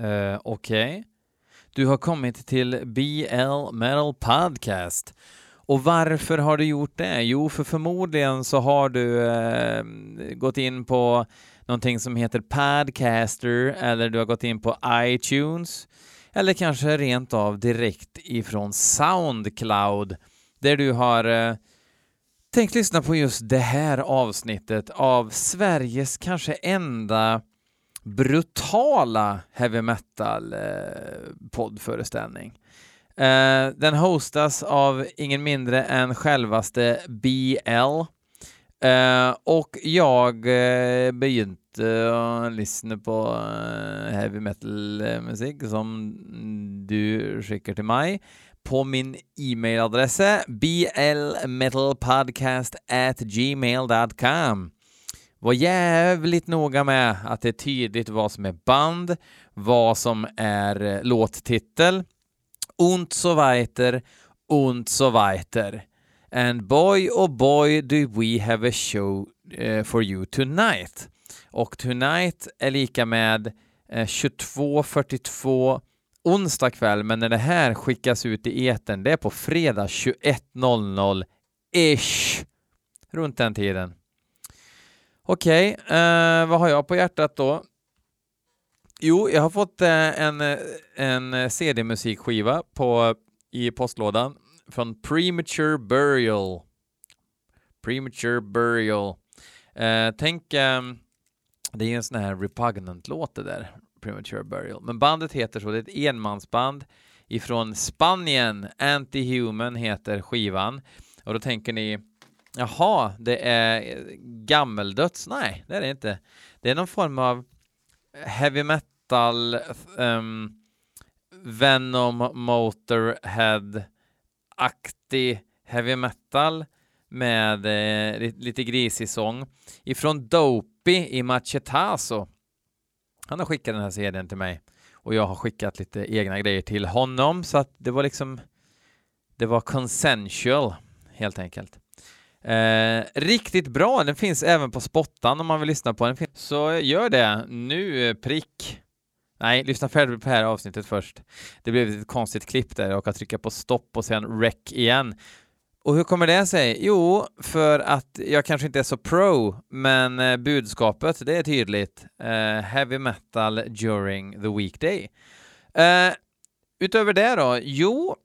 Uh, Okej. Okay. Du har kommit till BL Metal Podcast. Och varför har du gjort det? Jo, för förmodligen så har du eh, gått in på någonting som heter Podcaster eller du har gått in på iTunes eller kanske rent av direkt ifrån Soundcloud där du har eh, tänkt lyssna på just det här avsnittet av Sveriges kanske enda brutala heavy metal-poddföreställning. Eh, eh, den hostas av ingen mindre än självaste BL. Eh, och jag begynte att lyssna på heavy metal-musik som du skickar till mig på min e-mailadress blmetalpodcast at gmail.com. Var jävligt noga med att det är tydligt vad som är band, vad som är eh, låttitel, und so weiter, und so weiter. And boy oh boy do we have a show uh, for you tonight. Och tonight är lika med eh, uh, 22.42 onsdag kväll, men när det här skickas ut i eten, det är på fredag 21.00 ish. Runt den tiden. Okej, okay, eh, vad har jag på hjärtat då? Jo, jag har fått eh, en, eh, en eh, CD-musikskiva på, i postlådan från Premature Burial. Premature Burial. Eh, tänk, eh, det är ju en sån här repugnant-låt det där, Premature Burial. Men bandet heter så, det är ett enmansband ifrån Spanien. Anti-Human heter skivan. Och då tänker ni, jaha, det är eh, gammeldöds? Nej, det är det inte. Det är någon form av heavy metal um, Venom Motorhead-aktig heavy metal med eh, lite grisig sång ifrån Dopey i Machetazo. Han har skickat den här serien till mig och jag har skickat lite egna grejer till honom så att det var liksom det var consensual helt enkelt. Eh, riktigt bra, den finns även på Spottan om man vill lyssna på den. Så gör det nu, eh, prick. Nej, lyssna färdigt på det här avsnittet först. Det blev ett konstigt klipp där och att trycka på stopp och sen rec igen. Och hur kommer det sig? Jo, för att jag kanske inte är så pro, men eh, budskapet, det är tydligt. Uh, heavy metal during the weekday. Uh, utöver det då? Jo,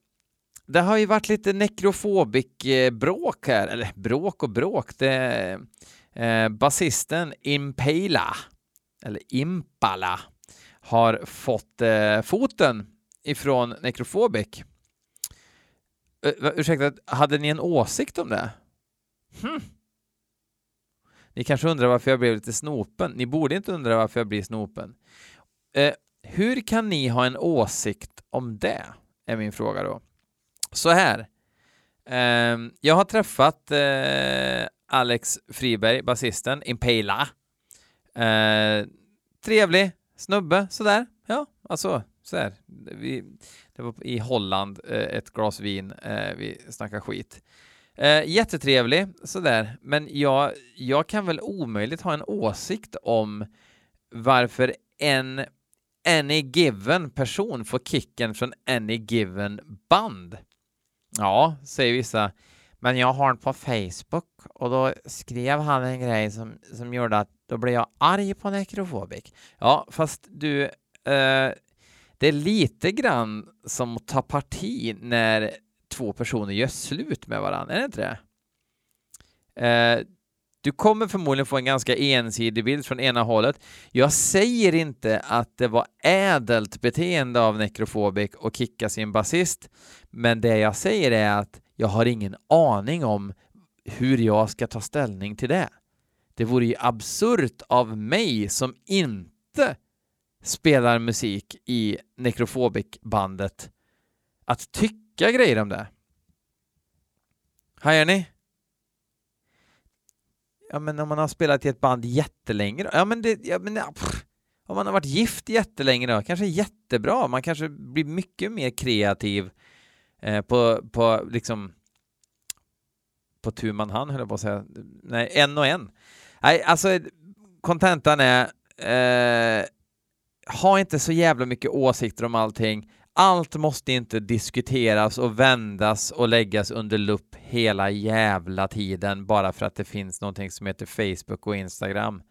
det har ju varit lite nekrofobik-bråk eh, här, eller bråk och bråk. Det, eh, basisten Impala, eller Impala, har fått eh, foten ifrån Nekrofobik. Eh, ursäkta, hade ni en åsikt om det? Hm. Ni kanske undrar varför jag blev lite snopen. Ni borde inte undra varför jag blir snopen. Eh, hur kan ni ha en åsikt om det? Är min fråga då. Så här. Eh, jag har träffat eh, Alex Friberg, basisten, Impala. Ehm, trevlig, snubbe sådär. Ja, alltså sådär. Vi, det var i Holland, eh, ett glas vin, eh, vi snackade skit. Eh, jättetrevlig, sådär. Men jag, jag kan väl omöjligt ha en åsikt om varför en any given person får kicken från any given band. Ja, säger vissa. Men jag har den på Facebook och då skrev han en grej som, som gjorde att då blev jag arg på Necrophobic. Ja, fast du, eh, det är lite grann som att ta parti när två personer gör slut med varandra, är det inte det? Eh, du kommer förmodligen få en ganska ensidig bild från ena hållet. Jag säger inte att det var ädelt beteende av Necrophobic att kicka sin basist, men det jag säger är att jag har ingen aning om hur jag ska ta ställning till det. Det vore ju absurt av mig som inte spelar musik i Necrophobic-bandet att tycka grejer om det. Hajar ni? Ja, men om man har spelat i ett band jättelänge Ja, men det... Ja, men, ja, om man har varit gift jättelänge då, kanske jättebra. Man kanske blir mycket mer kreativ eh, på, på liksom på tu man hand höll jag på att säga. Nej, en och en. Nej, alltså kontentan är eh, ha inte så jävla mycket åsikter om allting. Allt måste inte diskuteras och vändas och läggas under lupp hela jävla tiden bara för att det finns någonting som heter Facebook och Instagram.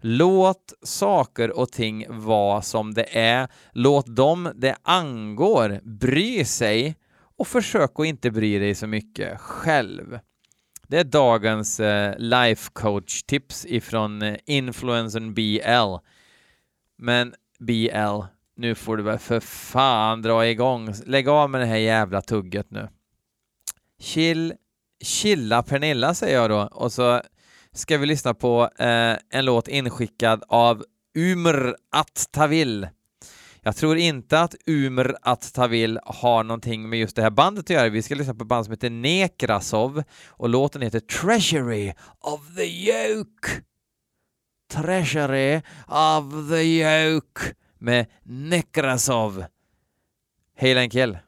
Låt saker och ting vara som det är. Låt dem det angår bry sig och försök att inte bry dig så mycket själv. Det är dagens eh, life coach tips ifrån eh, influencern BL. Men BL, nu får du väl för fan dra igång. Lägg av med det här jävla tugget nu. Chill, chilla Pernilla säger jag då och så ska vi lyssna på eh, en låt inskickad av Umr Attavil. Jag tror inte att Umr Attavil har någonting med just det här bandet att göra. Vi ska lyssna på ett band som heter Nekrasov och låten heter Treasury of the Yoke. Treasury of the Yoke med Nekrasov. Hej Lenkel!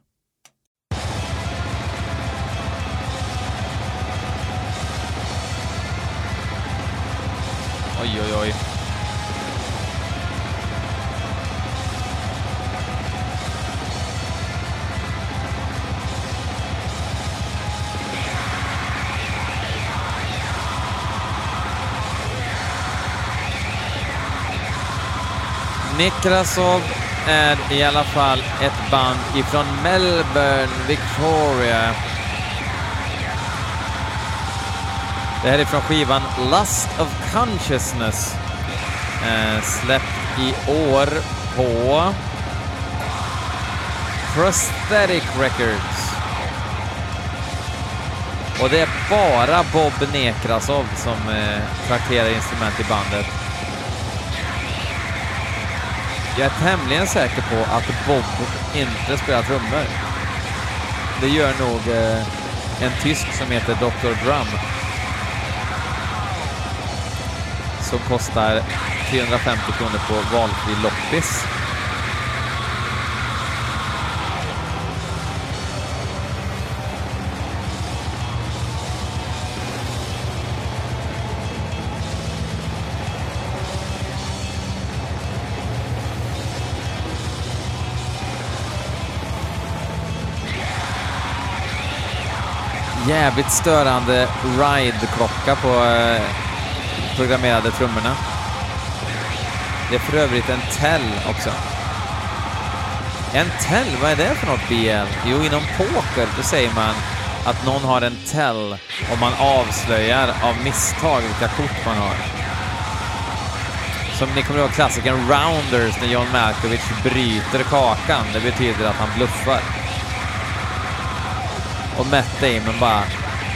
Oj, oj, oj. Nikrasov är i alla fall ett band ifrån Melbourne, Victoria. Det här är från skivan Lust of Consciousness. Eh, släppt i år på Prosthetic Records. Och det är bara Bob Nekrasov som eh, trakterar instrument i bandet. Jag är tämligen säker på att Bob inte spelar trummor. Det gör nog eh, en tysk som heter Dr. Drum. Som kostar 350 kronor på valfri loppis. Jävligt störande ride-klocka på eh, programmerade trummorna. Det är för övrigt en tell också. En tell, vad är det för något BL? Jo, inom poker då säger man att någon har en tell och man avslöjar av misstag vilka kort man har. Som ni kommer ihåg klassikern Rounders när John Malkovich bryter kakan. Det betyder att han bluffar. Och Matt Damon bara,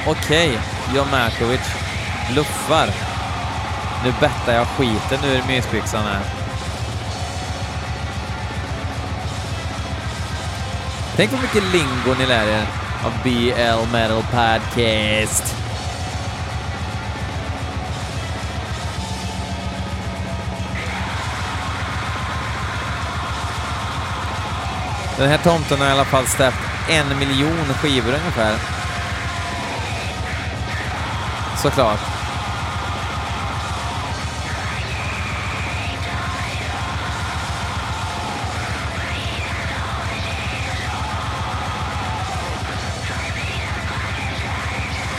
okej, okay, John Malkovich bluffar. Nu bettar jag skiten ur mysbyxan här. Tänk hur mycket lingo ni lär er av BL Metal Podcast. Den här tomten har i alla fall släppt en miljon skivor ungefär. Såklart.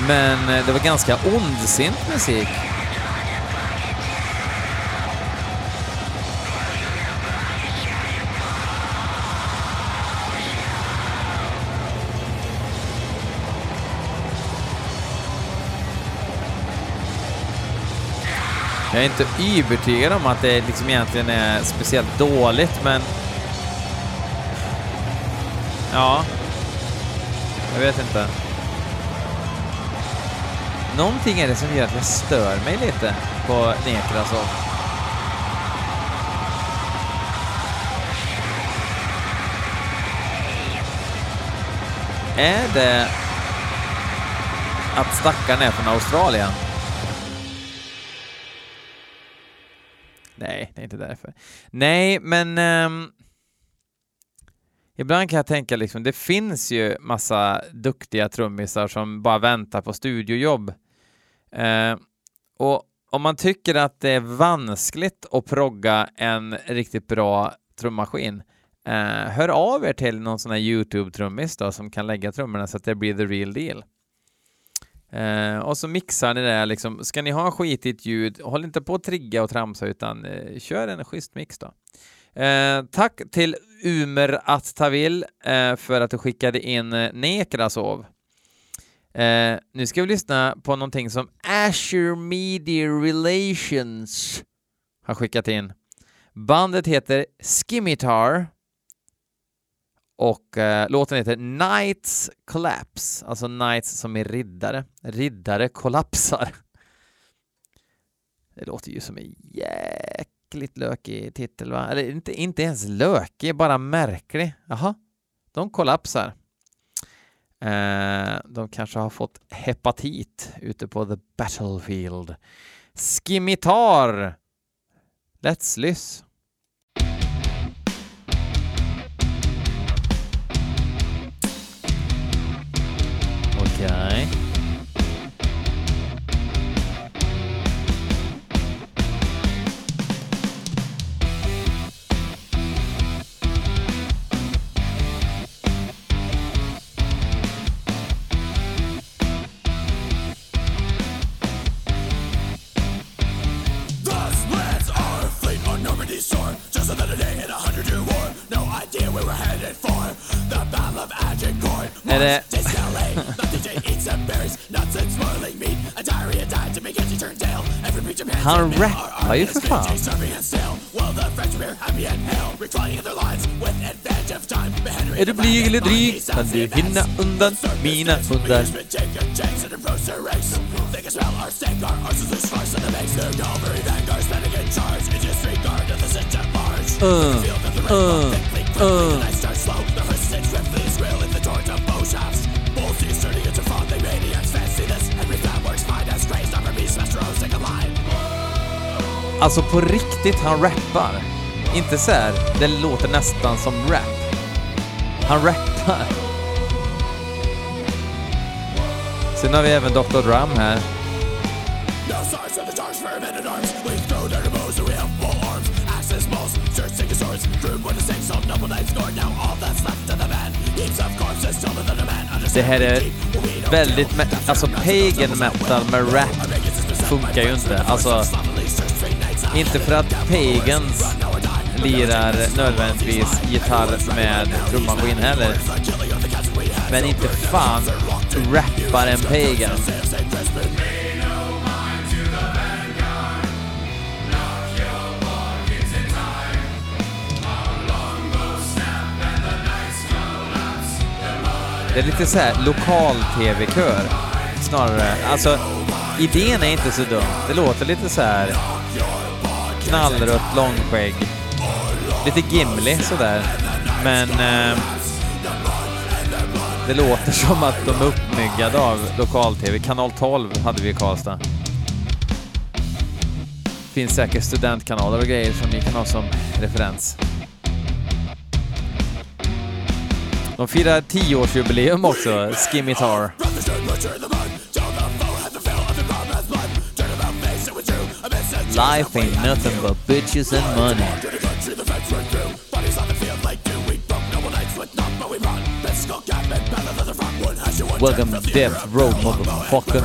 Men eh, det var ganska ondsint musik. Jag är inte övertygad om att det liksom egentligen är speciellt dåligt, men... Ja. Jag vet inte. Någonting är det som gör att jag stör mig lite på Nekrasov. Alltså. Är det att stackaren är från Australien? Inte därför. Nej, men um, ibland kan jag tänka liksom, det finns ju massa duktiga trummisar som bara väntar på studiojobb. Uh, och om man tycker att det är vanskligt att progga en riktigt bra trummaskin, uh, hör av er till någon sån här YouTube-trummis då som kan lägga trummorna så att det blir the real deal. Eh, och så mixar ni det liksom. Ska ni ha skitigt ljud, håll inte på att trigga och tramsa utan eh, kör en schysst mix då. Eh, tack till Umer Attavil eh, för att du skickade in eh, Nekrasov. Eh, nu ska vi lyssna på någonting som Azure Media Relations har skickat in. Bandet heter Skimitar och eh, låten heter Knights Collapse, alltså Knights som är riddare. Riddare kollapsar. Det låter ju som en jäkligt lökig titel, va? Eller inte, inte ens lökig, bara märklig. Jaha, de kollapsar. Eh, de kanske har fått hepatit ute på the battlefield. Skimitar! Let's Lyss Okay. Han rappar ju för fan. Är du blyg eller dryg kan du hinna undan mina hundar. Uh, uh, uh. Alltså på riktigt, han rappar. Inte så här, det låter nästan som rap. Han rappar. Sen har vi även Dr. Drum här. Det här är väldigt, alltså pagan metal med rap funkar ju inte. Alltså, inte för att Pagans lirar nödvändigtvis gitarr med trummaskin heller. Men inte fan rappar en Pagan. Det är lite så här lokal-tv-kör snarare. Alltså, idén är inte så dum. Det låter lite så här knallrött långskägg. Lite Gimli sådär. Men eh, det låter som att de är uppmyggade av lokal-tv. Kanal 12 hade vi i Karlstad. Finns säkert studentkanaler och grejer som ni kan ha som referens. De firar tioårsjubileum också, Skimitar. Life ain't nothing but bitches and money. Welcome to Death Row, motherfucker.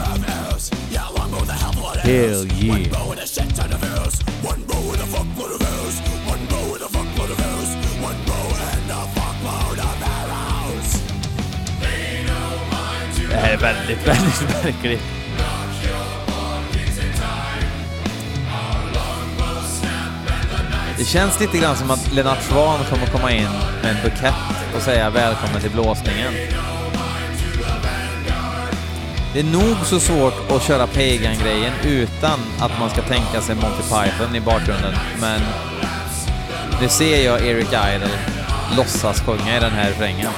Hell yeah. Det är väldigt, väldigt märkligt. Det känns lite grann som att Lennart Swahn kommer komma in med en bukett och säga välkommen till blåsningen. Det är nog så svårt att köra Pagan-grejen utan att man ska tänka sig Monty Python i bakgrunden, men nu ser jag Eric Idle låtsas sjunga i den här refrängen.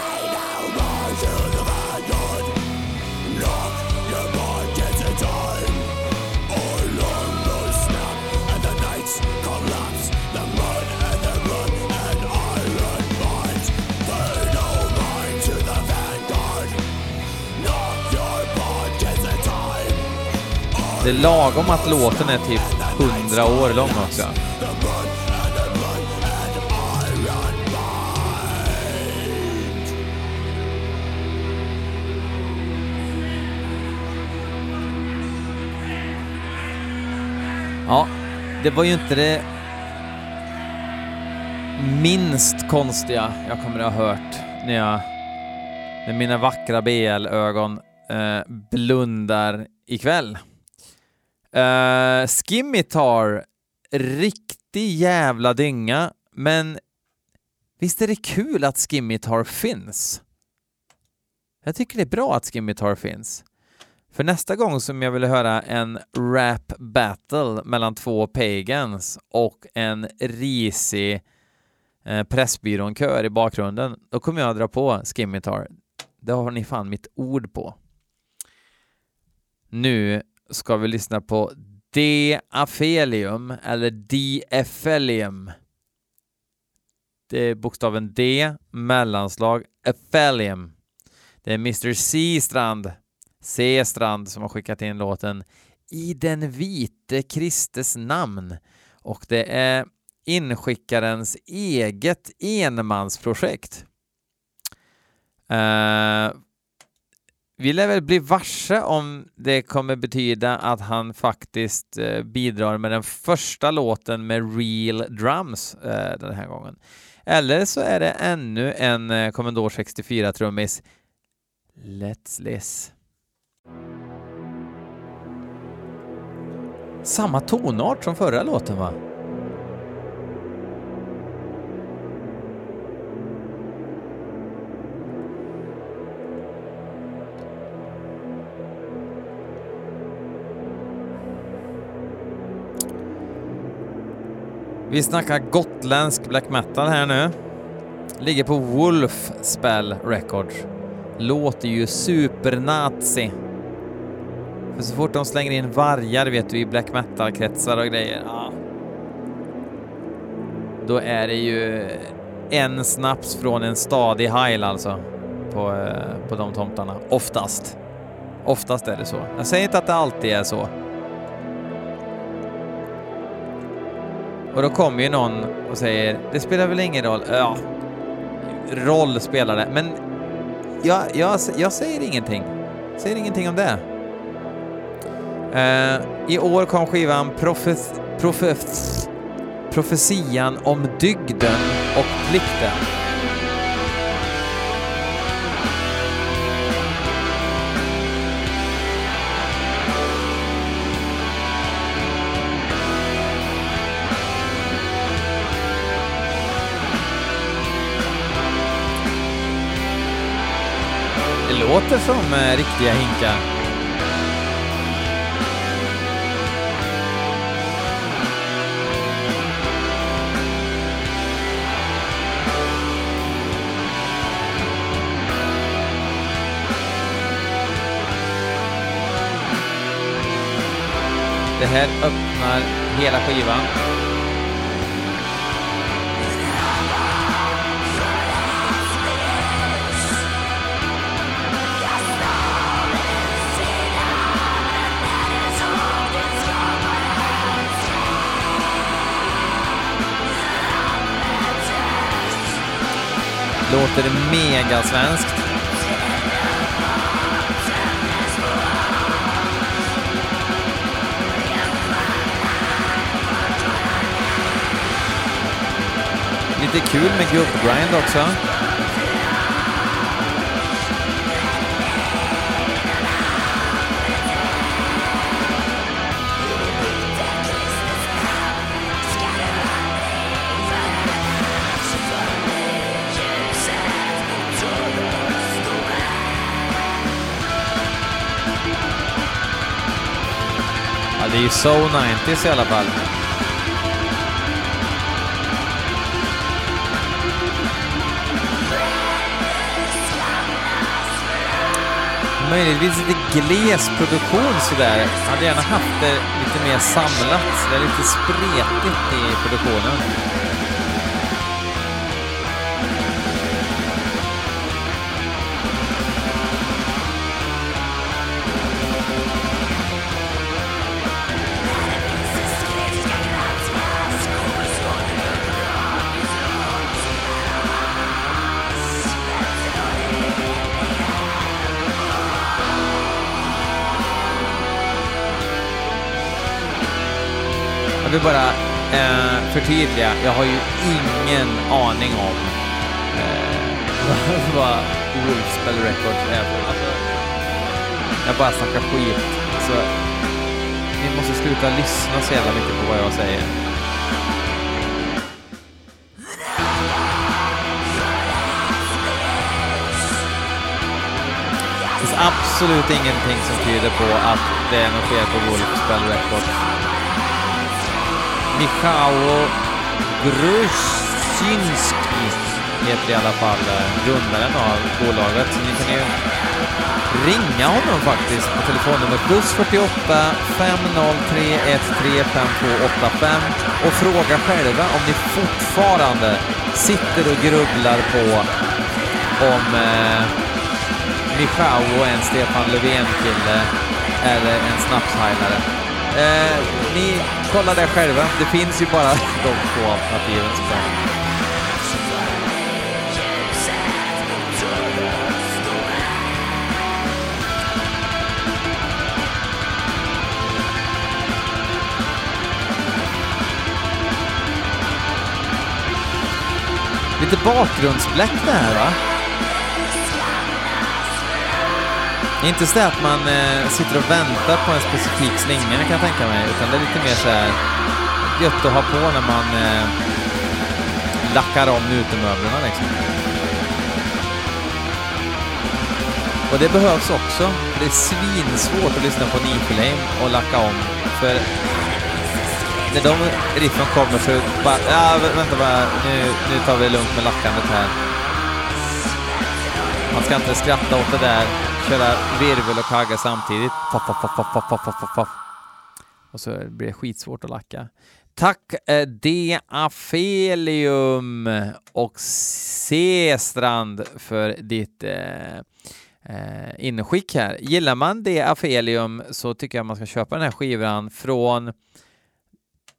Det är lagom att låten är typ 100 år lång också. Ja, det var ju inte det minst konstiga jag kommer att ha hört när jag med mina vackra BL-ögon eh, blundar ikväll. Eh, uh, Skimitar, riktig jävla dynga, men visst är det kul att Skimitar finns? Jag tycker det är bra att Skimitar finns. För nästa gång som jag vill höra en rap battle mellan två pagans och en risig eh, Pressbyrån-kör i bakgrunden, då kommer jag dra på Skimitar. Det har ni fan mitt ord på. Nu ska vi lyssna på D-afelium eller D-efelium. Det är bokstaven D, mellanslag, efelium. Det är Mr C-strand, C-strand som har skickat in låten I den vite Kristes namn och det är inskickarens eget enmansprojekt. Uh, vi lär väl bli varse om det kommer betyda att han faktiskt eh, bidrar med den första låten med real drums eh, den här gången. Eller så är det ännu en eh, Commodore 64-trummis. Let's list. Samma tonart som förra låten va? Vi snackar gotländsk black metal här nu. Ligger på Wolf Spell Records. Låter ju supernazi. För så fort de slänger in vargar vet du i black metal-kretsar och grejer, ja. Då är det ju en snaps från en stadig heil alltså. På, eh, på de tomtarna. Oftast. Oftast är det så. Jag säger inte att det alltid är så. Och då kommer ju någon och säger, det spelar väl ingen roll. Ja, roll spelar det, men jag, jag, jag säger ingenting. Jag säger ingenting om det. Uh, I år kom skivan Profes, Profes, Profetian om dygden och plikten. Låter som eh, riktiga hinkar. Det här öppnar hela skivan. Låter mega svenskt. Lite kul med gubbgrind också. I So 90s i alla fall. Möjligtvis lite gles produktion sådär. Hade gärna haft det lite mer samlat. Det är lite spretigt i produktionen. Vill bara eh, förtydliga, jag har ju ingen aning om eh, vad Wolfspell Records är för. Alltså, jag bara snackar skit. Så ni måste sluta lyssna så jävla mycket på vad jag säger. Det finns absolut ingenting som tyder på att det är något fel på Wolfspell Records. Michał Grusinski heter i alla fall eh, grundaren av bolaget. Så ni kan ju ringa honom faktiskt på telefonnummer plus 48 503 135285 och fråga själva om ni fortfarande sitter och grubblar på om eh, Michał är en Stefan Löfven-kille eller en snapshajlare. Eh, ni kollar det själva. Det finns ju bara de två alternativen såklart. Lite bakgrundsbläck det här va? Inte så att man eh, sitter och väntar på en specifik slinga kan jag tänka mig, utan det är lite mer så här gött att ha på när man eh, lackar om utemöblerna liksom. Och det behövs också, för det är svinsvårt att lyssna på Niflame och lacka om, för när de riffen kommer så bara, ja vänta bara, nu, nu tar vi det lugnt med lackandet här. Man ska inte skratta åt det där, köra virvel och kagga samtidigt. Faff, faff, faff. Och så blir det skitsvårt att lacka. Tack eh, D. Afelium och C-strand för ditt eh, eh, inskick här. Gillar man D. Afelium så tycker jag man ska köpa den här skivan från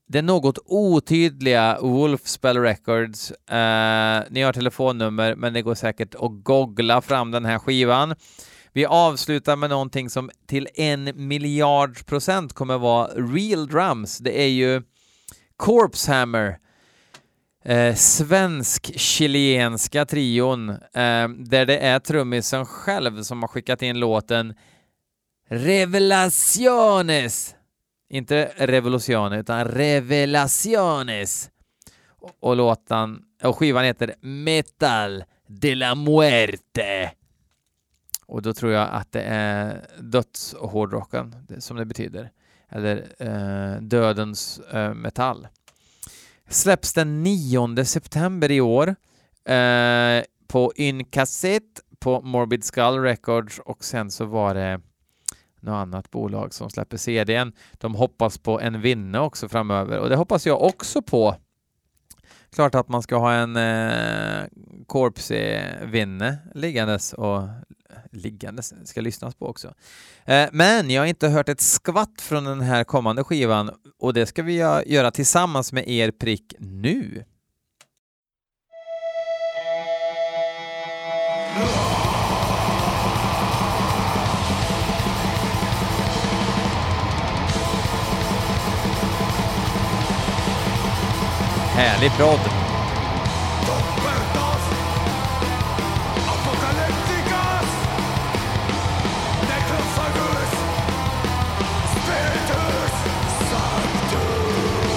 det något otydliga Wolfspell Records. Eh, ni har telefonnummer, men det går säkert att googla fram den här skivan. Vi avslutar med någonting som till en miljard procent kommer vara real drums. Det är ju Corpse Hammer, eh, svensk-chilenska trion, eh, där det är trummisen själv som har skickat in låten Revelaciones inte revolution utan revelaciones. Och, och låten, och skivan heter Metal de la Muerte. Och då tror jag att det är dödshårdrocken som det betyder. Eller eh, dödens eh, metall. Släpps den 9 september i år eh, på Incassette på Morbid Skull Records och sen så var det något annat bolag som släpper CDn. De hoppas på en vinne också framöver och det hoppas jag också på. Klart att man ska ha en eh, Corpsey-vinne liggandes och liggandes ska lyssnas på också. Eh, men jag har inte hört ett skvatt från den här kommande skivan och det ska vi göra tillsammans med er prick nu. Härlig prodd.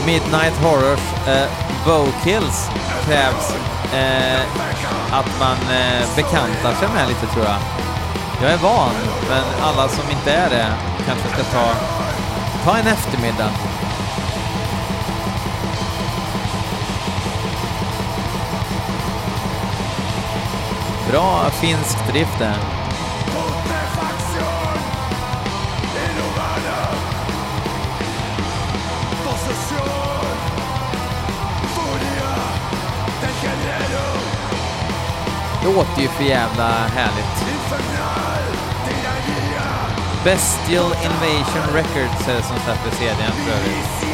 Midnight Horrors eh, vocals krävs eh, att man eh, bekantar sig med lite tror jag. Jag är van, men alla som inte är det kanske ska ta, ta en eftermiddag. Bra finsk drift där. Det låter ju för jävla härligt. Bestial Invasion Records är det som släpper CDn för övrigt.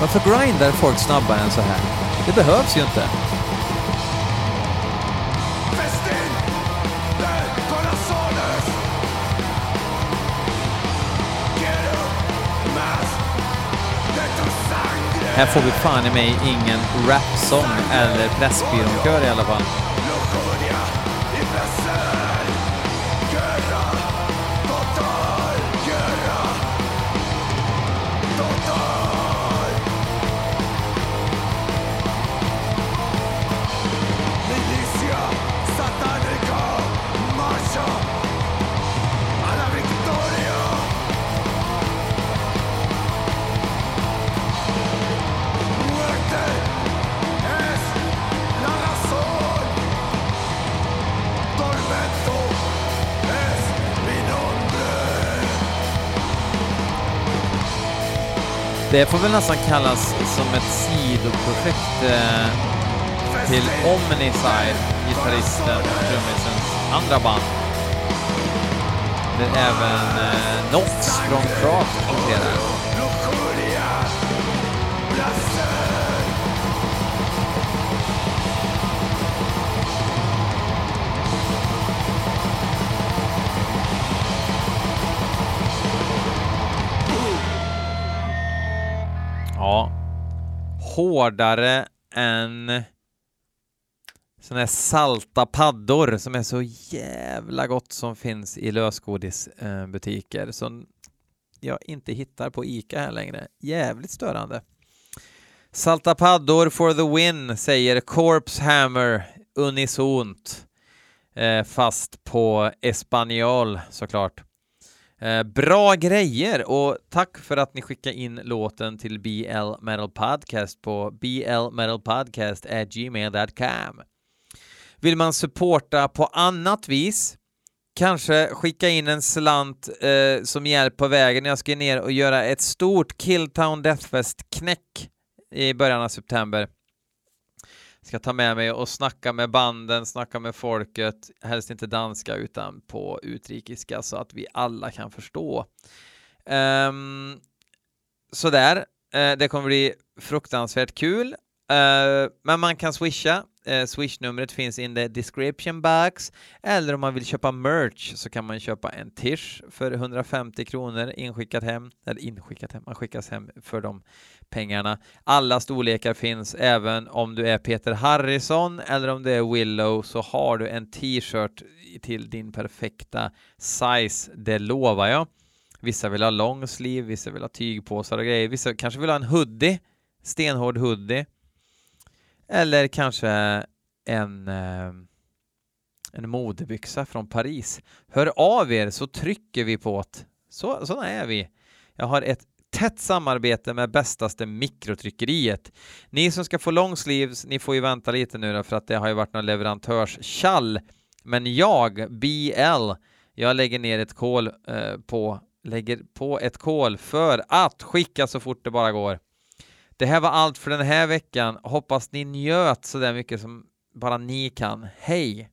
Varför grindar folk snabbare än så här? Det behövs ju inte. Här får vi fan i mig ingen rapsång eller Pressbyrån-kör i alla fall. Det får väl nästan kallas som ett sidoprojekt eh, till Omniside, gitarristen och trummisens andra band. Där även eh, Nox från Craft noterar. Hårdare än såna här salta paddor som är så jävla gott som finns i lösgodisbutiker som jag inte hittar på ICA här längre. Jävligt störande. Salta paddor for the win, säger Corpse Hammer unisont. Eh, fast på espanjol såklart. Eh, bra grejer och tack för att ni skickade in låten till BL Metal Podcast på blmetalpodcast@gmail.com. Vill man supporta på annat vis, kanske skicka in en slant eh, som hjälp på vägen. Jag ska ner och göra ett stort Killtown Deathfest-knäck i början av september ska ta med mig och snacka med banden, snacka med folket, helst inte danska utan på utrikiska så att vi alla kan förstå. Um, sådär, uh, det kommer bli fruktansvärt kul, uh, men man kan swisha. Uh, Swish-numret finns in the description box, eller om man vill köpa merch så kan man köpa en tisch för 150 kronor inskickat hem, eller inskickat hem, man skickas hem för de pengarna. Alla storlekar finns, även om du är Peter Harrison eller om du är Willow så har du en t-shirt till din perfekta size, det lovar jag. Vissa vill ha long sleeve, vissa vill ha tygpåsar och grejer, vissa kanske vill ha en hoodie, stenhård hoodie. Eller kanske en, eh, en modebyxa från Paris. Hör av er så trycker vi på det. Så, sådana är vi. Jag har ett tätt samarbete med bästaste mikrotryckeriet. Ni som ska få long sleeves, ni får ju vänta lite nu då, för att det har ju varit någon leverantörskall. Men jag, BL, jag lägger ner ett kol eh, på, lägger på ett kol för att skicka så fort det bara går. Det här var allt för den här veckan. Hoppas ni njöt så där mycket som bara ni kan. Hej!